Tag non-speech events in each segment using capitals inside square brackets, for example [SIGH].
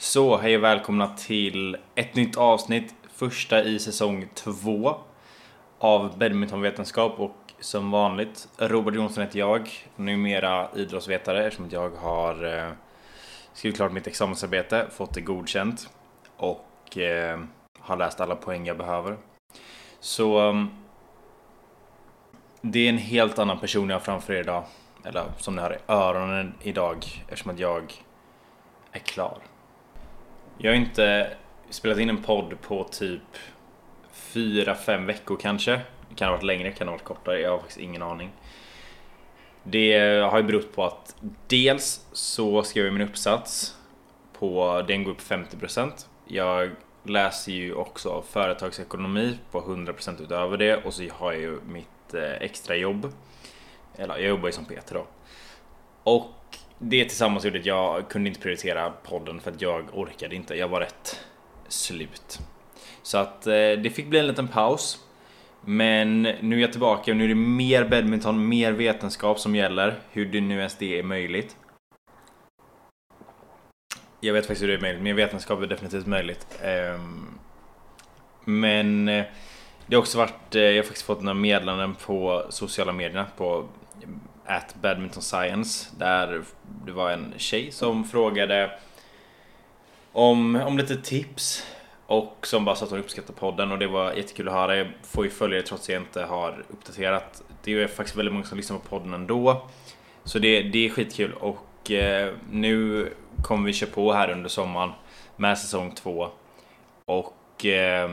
Så, hej och välkomna till ett nytt avsnitt, första i säsong två av badmintonvetenskap och som vanligt, Robert Jonsson heter jag, numera idrottsvetare eftersom jag har eh, skrivit klart mitt examensarbete, fått det godkänt och eh, har läst alla poäng jag behöver. Så mm, det är en helt annan person jag har framför er idag, eller som ni har i öronen idag eftersom att jag är klar. Jag har inte spelat in en podd på typ 4-5 veckor kanske. Det kan ha varit längre, kan ha varit kortare. Jag har faktiskt ingen aning. Det har ju berott på att dels så skrev jag min uppsats på den går upp 50%. Jag läser ju också företagsekonomi på 100% utöver det och så har jag ju mitt extrajobb. extra jobb. Eller jag jobbar ju som Peter då. Och det tillsammans gjorde att jag kunde inte prioritera podden för att jag orkade inte. Jag var rätt slut. Så att eh, det fick bli en liten paus. Men nu är jag tillbaka och nu är det mer badminton, mer vetenskap som gäller. Hur det nu ens det är möjligt. Jag vet faktiskt hur det är möjligt, mer vetenskap är definitivt möjligt. Ehm, men eh, det har också varit, eh, jag har faktiskt fått några meddelanden på sociala medierna på at Badminton Science där det var en tjej som frågade om, om lite tips och som bara sa att hon uppskattar podden och det var jättekul att höra. Jag får ju följa det trots att jag inte har uppdaterat. Det är faktiskt väldigt många som lyssnar på podden ändå. Så det, det är skitkul och eh, nu kommer vi köra på här under sommaren med säsong två. Och eh,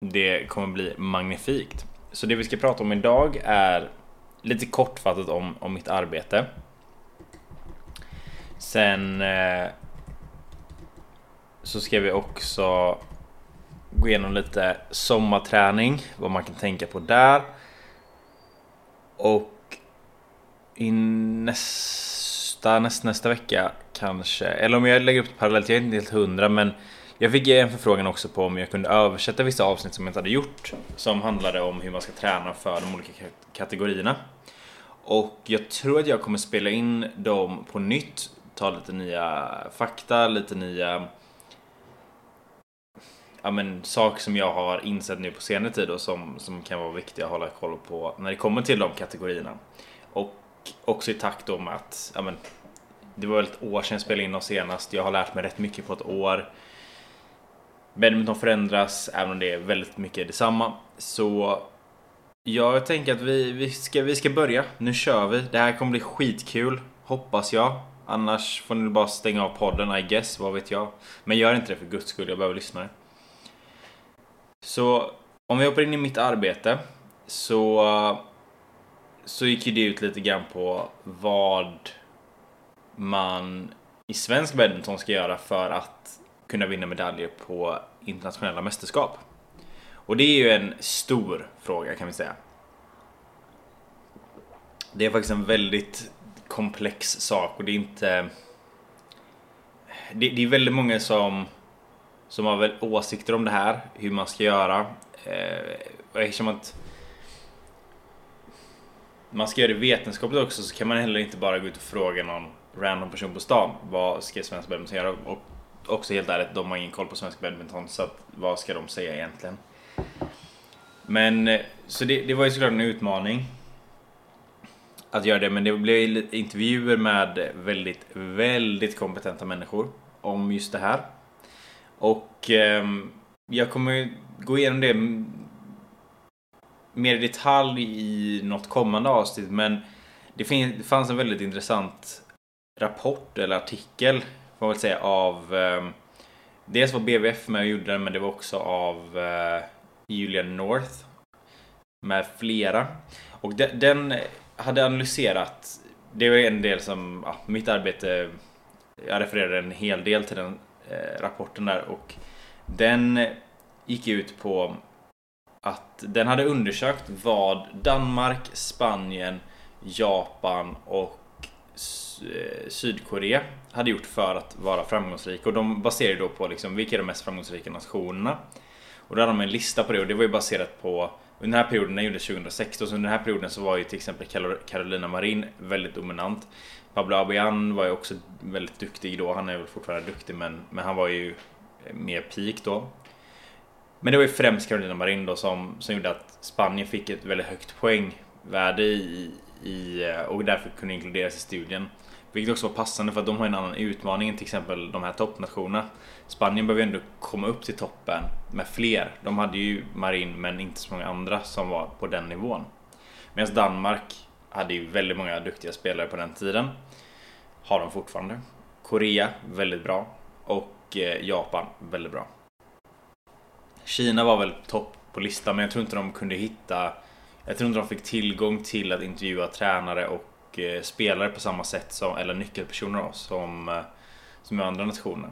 det kommer bli magnifikt. Så det vi ska prata om idag är lite kortfattat om, om mitt arbete. Sen eh, så ska vi också gå igenom lite sommarträning, vad man kan tänka på där. Och i nästa, näst, nästa vecka kanske, eller om jag lägger upp det parallellt, jag är inte helt hundra men jag fick en förfrågan också på om jag kunde översätta vissa avsnitt som jag inte hade gjort som handlade om hur man ska träna för de olika kategorierna. Och jag tror att jag kommer spela in dem på nytt, ta lite nya fakta, lite nya ja, men, saker som jag har insett nu på senare tid och som, som kan vara viktiga att hålla koll på när det kommer till de kategorierna. Och också i takt då med att ja, men, det var väl ett år sedan jag spelade in dem senast. Jag har lärt mig rätt mycket på ett år. Badminton förändras, även om det är väldigt mycket detsamma. Så jag tänker att vi, vi, ska, vi ska börja. Nu kör vi. Det här kommer bli skitkul. Hoppas jag. Annars får ni bara stänga av podden, I guess. Vad vet jag. Men gör inte det för guds skull. Jag behöver lyssna. Så om vi hoppar in i mitt arbete så, så gick ju det ut lite grann på vad man i svensk badminton ska göra för att kunna vinna medaljer på internationella mästerskap. Och det är ju en stor fråga kan vi säga. Det är faktiskt en väldigt komplex sak och det är inte... Det, det är väldigt många som, som har väl åsikter om det här, hur man ska göra. Eh, eftersom att man ska göra det vetenskapligt också så kan man heller inte bara gå ut och fråga någon random person på stan vad ska svensk badminton göra? Och också helt ärligt, de har ingen koll på svensk badminton så att, vad ska de säga egentligen? Men eh, så det, det var ju såklart en utmaning att göra det, men det blev intervjuer med väldigt, väldigt kompetenta människor om just det här. Och eh, jag kommer gå igenom det mer i detalj i något kommande avsnitt, men det, fin- det fanns en väldigt intressant rapport eller artikel, får man väl säga, av eh, Dels var BVF med och gjorde den, men det var också av eh, Julian North med flera. Och de, den hade analyserat, det var en del som, ja, mitt arbete, jag refererade en hel del till den eh, rapporten där och den gick ut på att den hade undersökt vad Danmark, Spanien, Japan och Eh, Sydkorea hade gjort för att vara framgångsrika och de baserade då på liksom vilka är de mest framgångsrika nationerna. Och då hade de en lista på det och det var ju baserat på Under den här perioden, den gjordes 2016, så under den här perioden så var ju till exempel Carolina Marin väldigt dominant. Pablo Abian var ju också väldigt duktig då, han är väl fortfarande duktig men, men han var ju mer peak då. Men det var ju främst Carolina Marin då som, som gjorde att Spanien fick ett väldigt högt poängvärde i, i, eh, och därför kunde inkluderas i studien. Vilket också var passande för att de har en annan utmaning än till exempel de här toppnationerna. Spanien behöver ändå komma upp till toppen med fler. De hade ju Marin men inte så många andra som var på den nivån. Medan Danmark hade ju väldigt många duktiga spelare på den tiden. Har de fortfarande. Korea, väldigt bra. Och eh, Japan, väldigt bra. Kina var väl topp på listan men jag tror inte de kunde hitta jag tror inte de fick tillgång till att intervjua tränare och eh, spelare på samma sätt som, eller nyckelpersoner då, som, eh, som i andra nationer.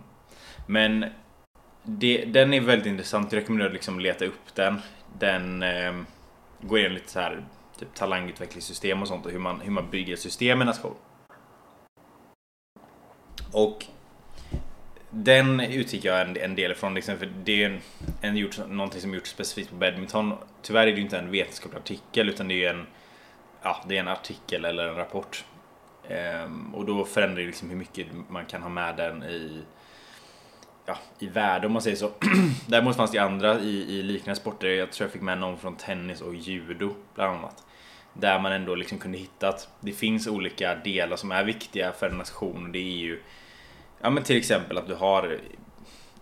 Men det, den är väldigt intressant, jag rekommenderar att liksom leta upp den. Den eh, går igenom lite så här typ talangutvecklingssystem och sånt och hur man, hur man bygger system i nation. Och den utgick jag en, en del ifrån liksom, för det är en, en gjort, någonting som gjorts specifikt på badminton. Tyvärr är det ju inte en vetenskaplig artikel utan det är en, ja, det är en artikel eller en rapport. Ehm, och då förändrar det liksom hur mycket man kan ha med den i, ja, i värde om man säger så. [CLEARS THROAT] Däremot fanns det andra i, i liknande sporter. Jag tror jag fick med någon från tennis och judo bland annat. Där man ändå liksom kunde hitta att det finns olika delar som är viktiga för en nation. Det är ju Ja men till exempel att du har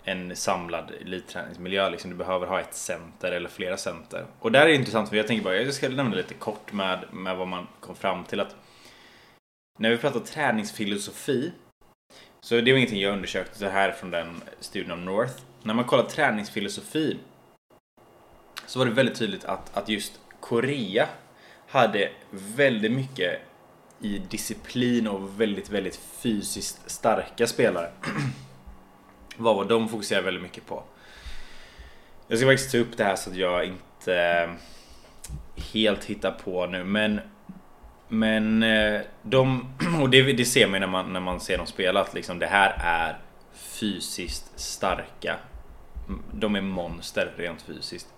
en samlad elitträningsmiljö. Liksom. Du behöver ha ett center eller flera center. Och där är det intressant för jag tänker bara, jag ska nämna lite kort med, med vad man kom fram till att när vi pratar träningsfilosofi så det var ingenting jag undersökte så här från den studien om North. När man kollar träningsfilosofi så var det väldigt tydligt att, att just Korea hade väldigt mycket i disciplin och väldigt, väldigt fysiskt starka spelare. [CLEARS THROAT] Vad var de fokuserar väldigt mycket på. Jag ska faktiskt ta upp det här så att jag inte eh, helt hittar på nu men men eh, de, [CLEARS THROAT] och det, det ser man när man, när man ser dem spela att liksom det här är fysiskt starka. De är monster rent fysiskt.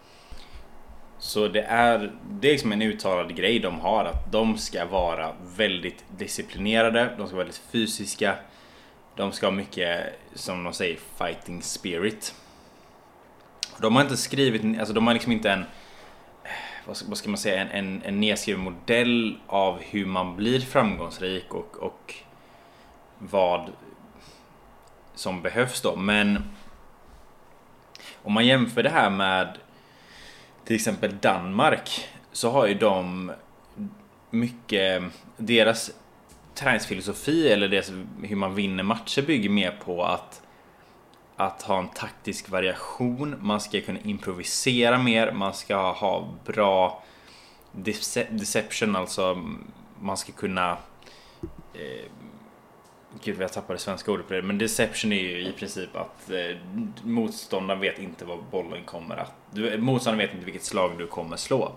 Så det är, det är liksom en uttalad grej de har att de ska vara väldigt disciplinerade, de ska vara väldigt fysiska. De ska ha mycket, som de säger, fighting spirit. De har inte skrivit, alltså de har liksom inte en vad ska man säga, en, en, en nedskriven modell av hur man blir framgångsrik och, och vad som behövs då. Men om man jämför det här med till exempel Danmark så har ju de mycket, deras träningsfilosofi eller deras, hur man vinner matcher bygger mer på att att ha en taktisk variation, man ska kunna improvisera mer, man ska ha bra deception, alltså man ska kunna eh, Gud, jag tappade svenska ordet på det. Men deception är ju i princip att eh, motståndaren vet inte vad bollen kommer att... Du, motståndaren vet inte vilket slag du kommer slå.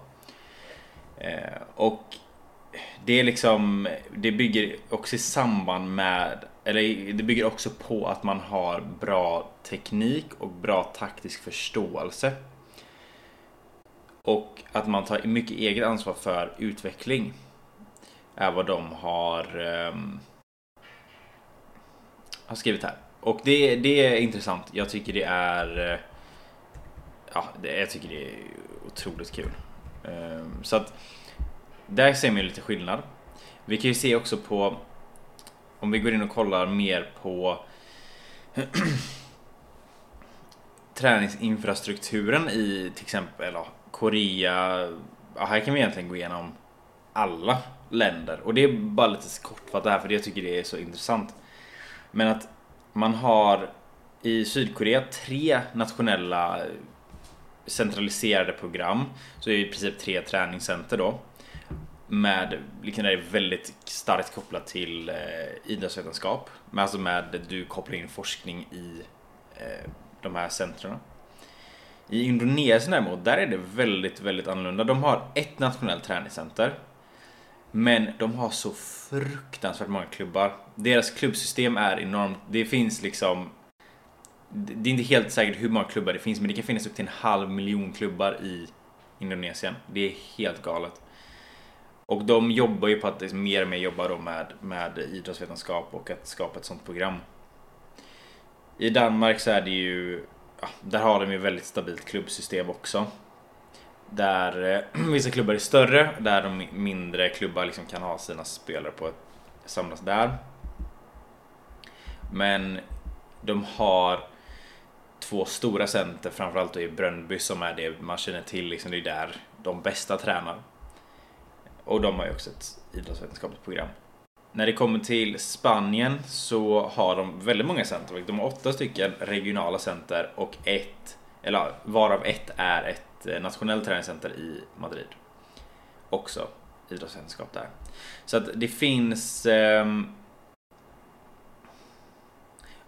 Eh, och det är liksom... Det bygger också i samband med... Eller det bygger också på att man har bra teknik och bra taktisk förståelse. Och att man tar mycket eget ansvar för utveckling. Är vad de har... Eh, har skrivit här. Och det, det är intressant. Jag tycker det är... Eh, ja, det, jag tycker det är otroligt kul. Ehm, så att där ser man ju lite skillnad. Vi kan ju se också på om vi går in och kollar mer på [CLEARS THROAT] träningsinfrastrukturen i till exempel ja, Korea. Ja, här kan vi egentligen gå igenom alla länder och det är bara lite kortfattat här för jag tycker det är så intressant. Men att man har i Sydkorea tre nationella centraliserade program. Så det är i princip tre träningscenter då. Med, liksom det är väldigt starkt kopplat till eh, idrottsvetenskap. Men alltså med du kopplar in forskning i eh, de här centren. I Indonesien däremot, där är det väldigt, väldigt annorlunda. De har ett nationellt träningscenter men de har så fruktansvärt många klubbar. Deras klubbsystem är enormt. Det finns liksom... Det är inte helt säkert hur många klubbar det finns men det kan finnas upp till en halv miljon klubbar i Indonesien. Det är helt galet. Och de jobbar ju på att liksom mer och mer jobba med, med idrottsvetenskap och att skapa ett sånt program. I Danmark så är det ju, ja, där har de ju väldigt stabilt klubbsystem också. Där eh, [CLEARS THROAT] vissa klubbar är större, där de mindre klubbar liksom kan ha sina spelare på ett, samlas där. Men de har två stora center, framförallt då i Brönnby som är det man känner till, liksom det är där de bästa tränar. Och de har ju också ett idrottsvetenskapligt program. När det kommer till Spanien så har de väldigt många center. De har åtta stycken regionala center och ett, eller varav ett är ett Eh, nationellt träningscenter i Madrid. Också idrottsvetenskap där. Så att det finns Eh,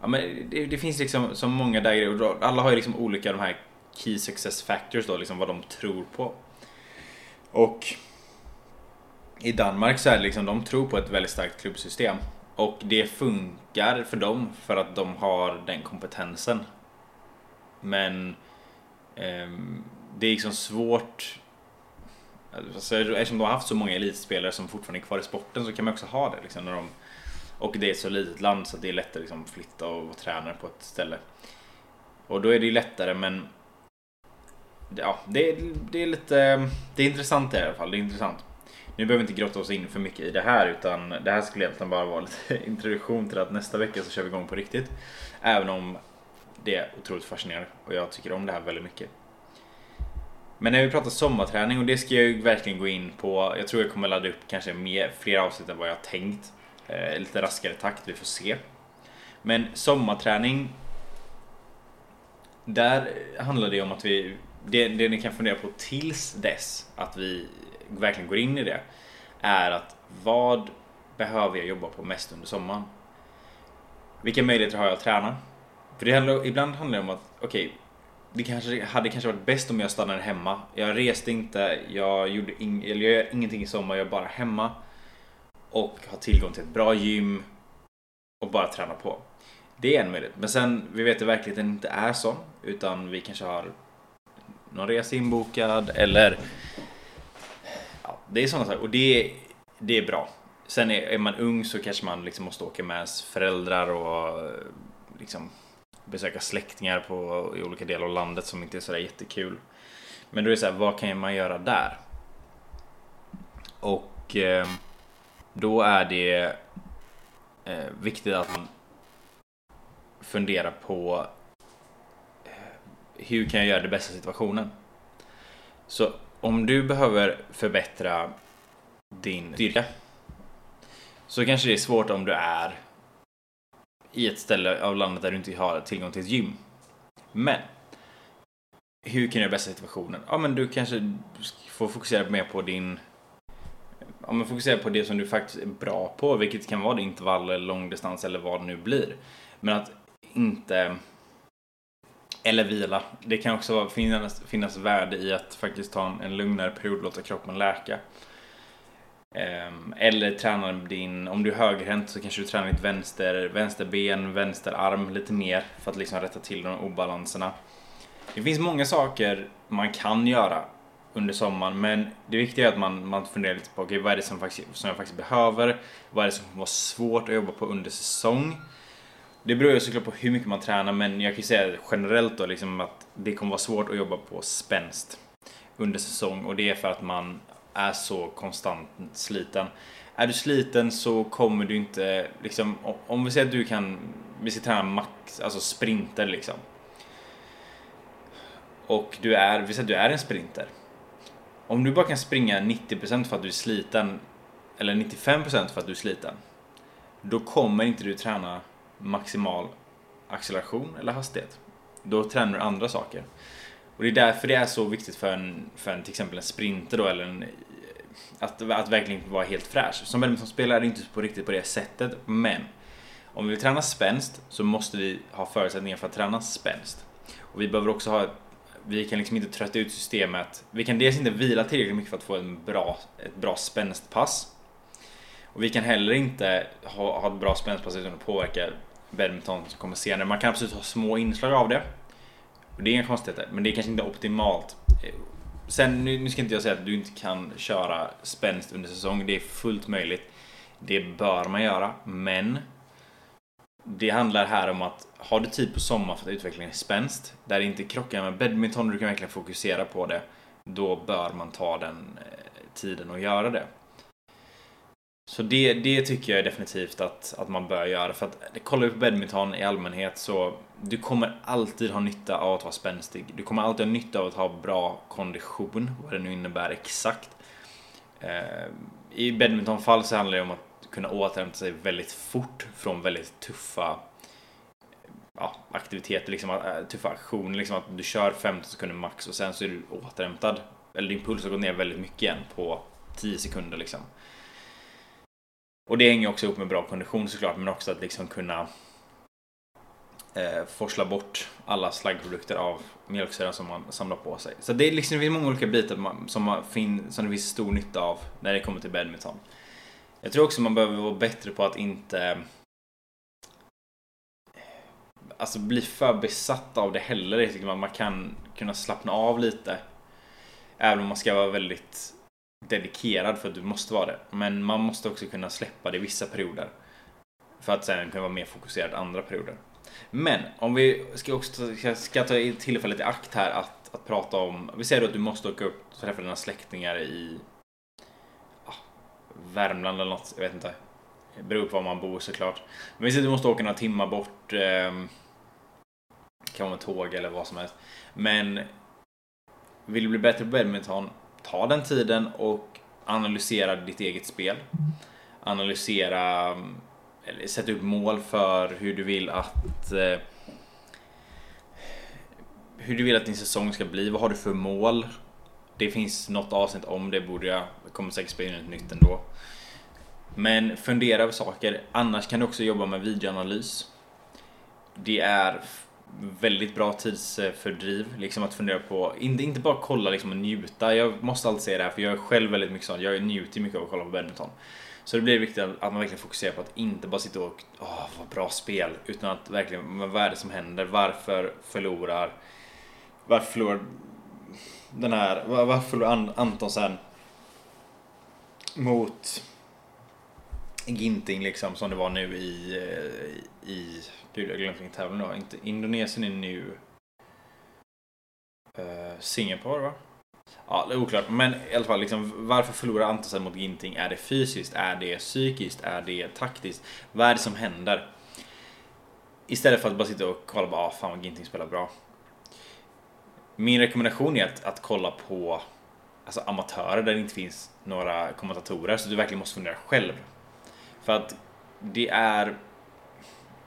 Ja, men det, det, finns liksom så många där grejer. Alla har ju liksom olika de här key success factors då, liksom vad de tror på. Och i Danmark så är det liksom, de tror på ett väldigt starkt klubbsystem. Och det funkar för dem för att de har den kompetensen. Men eh, det är liksom svårt alltså, Eftersom de har haft så många elitspelare som fortfarande är kvar i sporten så kan man också ha det. Liksom, när de, och det är ett så litet land så det är lättare liksom, att flytta och vara tränare på ett ställe. Och då är det ju lättare men Ja, det, det är lite Det är intressant i alla fall. Det är intressant. Nu behöver vi inte grotta oss in för mycket i det här utan det här skulle egentligen bara vara lite [LAUGHS] introduktion till att nästa vecka så kör vi igång på riktigt. Även om det är otroligt fascinerande och jag tycker om det här väldigt mycket. Men när vi pratar sommarträning och det ska jag ju verkligen gå in på. Jag tror jag kommer ladda upp kanske mer, fler avsnitt än vad jag tänkt. Eh, lite raskare takt, vi får se. Men sommarträning. Där handlar det om att vi, det, det ni kan fundera på tills dess att vi verkligen går in i det är att vad behöver jag jobba på mest under sommaren? Vilka möjligheter har jag att träna? För det handlar, ibland handlar det om att, okej, okay, det kanske hade kanske varit bäst om jag stannade hemma. Jag reste inte, jag gjorde ing, eller jag gör ingenting i sommar, jag är bara hemma. Och har tillgång till ett bra gym och bara träna på. Det är en möjlighet. Men sen, vi vet att verkligheten inte är så. Utan vi kanske har någon resa inbokad eller det är sådana saker och det, det är bra. Sen är, är, man ung så kanske man liksom måste åka med ens föräldrar och liksom besöka släktingar på, i olika delar av landet som inte är sådär jättekul. Men då är det så här, vad kan man göra där? Och eh, då är det eh, viktigt att man funderar på eh, hur kan jag göra det bästa situationen? Så om du behöver förbättra din styrka så kanske det är svårt om du är i ett ställe av landet där du inte har tillgång till ett gym. Men hur kan du göra bästa situationen? Ja, men du kanske får fokusera mer på din Ja, men fokusera på det som du faktiskt är bra på, vilket kan vara intervall eller långdistans eller vad det nu blir. Men att inte eller vila. Det kan också finnas, finnas värde i att faktiskt ta en, en lugnare period, och låta kroppen läka. Ehm, eller tränar din, om du är högerhänt så kanske du tränar ditt vänster, vänsterben, vänsterarm lite mer för att liksom rätta till de obalanserna. Det finns många saker man kan göra under sommaren men det viktiga är att man, man funderar lite på okay, vad är det som, faktiskt, som jag faktiskt behöver? Vad är det som kommer vara svårt att jobba på under säsong? Det beror ju såklart på hur mycket man tränar men jag kan ju säga generellt då liksom att det kommer vara svårt att jobba på spänst under säsong och det är för att man är så konstant sliten. Är du sliten så kommer du inte liksom om vi säger att du kan vi ska träna max, alltså sprinter liksom. Och du är, vi säger att du är en sprinter. Om du bara kan springa 90% för att du är sliten eller 95% för att du är sliten. Då kommer inte du träna maximal acceleration eller hastighet. Då tränar du andra saker. Och det är därför det är så viktigt för en, för en till exempel en sprinter då eller en att, att verkligen vara helt fräsch. Som badmintonspelare är det inte på riktigt på det sättet, men om vi vill träna spänst så måste vi ha förutsättningar för att träna spänst. Och vi behöver också ha vi kan liksom inte trötta ut systemet. Vi kan dels inte vila tillräckligt mycket för att få en bra, ett bra spänstpass. Och vi kan heller inte ha, ha ett bra spänstpass utan att påverka badminton som kommer senare. Man kan absolut ha små inslag av det. Och det är inga konstigheter, men det är kanske inte optimalt. sen nu, nu ska inte jag säga att du inte kan köra spänst under säsong. Det är fullt möjligt. Det bör man göra, men det handlar här om att har du tid på sommar för att utveckla din spänst, där det inte krockar med badminton och du kan verkligen fokusera på det, då bör man ta den eh, tiden och göra det. Så det, det tycker jag definitivt att, att man bör göra. För att kollar vi på badminton i allmänhet så du kommer alltid ha nytta av att vara spänstig. Du kommer alltid ha nytta av att ha bra kondition, vad det nu innebär exakt. Eh, I badmintonfall så handlar det om att kunna återhämta sig väldigt fort från väldigt tuffa ja, aktiviteter, liksom, eh, tuffa aktioner. Liksom att du kör 15 sekunder max och sen så är du återhämtad. Eller din puls har gått ner väldigt mycket igen på 10 sekunder liksom. Och det hänger också ihop med bra kondition såklart, men också att liksom kunna eh, forsla bort alla slaggprodukter av mjölksyran som man samlar på sig. Så det är liksom det finns många olika bitar som, man fin, som det finns stor nytta av när det kommer till badminton. Jag tror också man behöver vara bättre på att inte alltså bli för besatt av det heller. Jag tycker man, man kan kunna slappna av lite. Även om man ska vara väldigt dedikerad för att du måste vara det. Men man måste också kunna släppa det i vissa perioder. För att sen kunna vara mer fokuserad andra perioder. Men om vi ska också ska ta tillfället i akt här att, att prata om. Vi säger då att du måste åka upp och träffa dina släktingar i ah, Värmland eller något. Jag vet inte. Det beror på var man bor såklart. Men vi säger att du måste åka några timmar bort. Eh, kan vara med tåg eller vad som helst. Men vill du bli bättre på badminton, ta den tiden och analysera ditt eget spel. Analysera, eller sätta upp mål för hur du vill att eh, hur du vill att din säsong ska bli. Vad har du för mål? Det finns något avsnitt om det borde jag. Jag kommer säkert spela in ett nytt ändå. Men fundera över saker. Annars kan du också jobba med videoanalys. Det är väldigt bra tidsfördriv. Liksom att fundera på, inte, inte bara kolla liksom och njuta. Jag måste alltid säga det här för jag är själv väldigt mycket sån. Jag njuter mycket av att kolla på badminton. Så det blir viktigt att man verkligen fokuserar på att inte bara sitta och åh vad bra spel. Utan att verkligen, vad är det som händer? Varför förlorar Varför förlorar den här, varför förlorar Antonsen mot Ginting liksom som det var nu i, eh, i Gud, jag glömde vilken tävling det var. Inte, Indonesien är nu... Uh, Singapore, va? Ja, det är oklart. Men i alla fall, liksom, varför förlorar Antonsen mot Ginting? Är det fysiskt? Är det psykiskt? Är det taktiskt? Vad är det som händer? Istället för att bara sitta och kolla bara, ah, fan vad Ginting spelar bra. Min rekommendation är att, att kolla på alltså, amatörer där det inte finns några kommentatorer, så du verkligen måste fundera själv. För att det är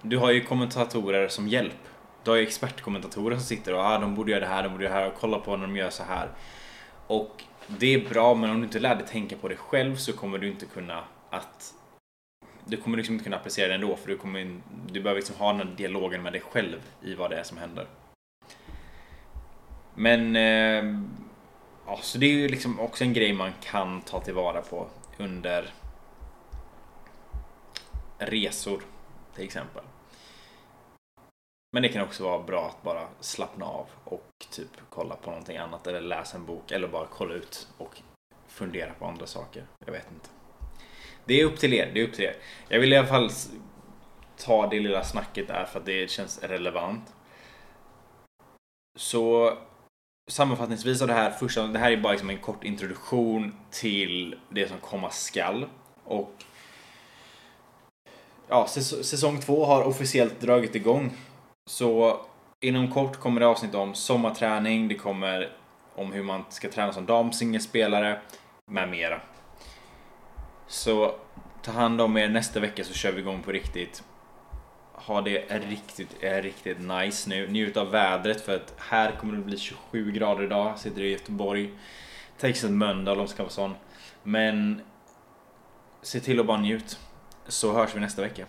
du har ju kommentatorer som hjälp. Du har ju expertkommentatorer som sitter och ah, de borde göra det här, de borde göra det här och kolla på när de gör så här. Och det är bra, men om du inte lär dig tänka på det själv så kommer du inte kunna att du kommer liksom inte kunna applicera det ändå för du, kommer, du behöver liksom ha den här dialogen med dig själv i vad det är som händer. Men eh, ja, så det är ju liksom också en grej man kan ta tillvara på under resor till exempel. Men det kan också vara bra att bara slappna av och typ kolla på någonting annat eller läsa en bok eller bara kolla ut och fundera på andra saker. Jag vet inte. Det är upp till er. Det är upp till er. Jag vill i alla fall ta det lilla snacket där för att det känns relevant. Så sammanfattningsvis av det här första, det här är bara liksom en kort introduktion till det som komma skall. Och ja, säsong två har officiellt dragit igång så inom kort kommer det avsnitt om sommarträning, det kommer om hur man ska träna som damsingelspelare med mera. Så ta hand om er nästa vecka så kör vi igång på riktigt. Ha det riktigt, eh, riktigt nice nu. Njut av vädret för att här kommer det bli 27 grader idag. Sitter i Göteborg. Texas Mölndal om det ska vara sån. Men se till att bara njut. Så hörs vi nästa vecka.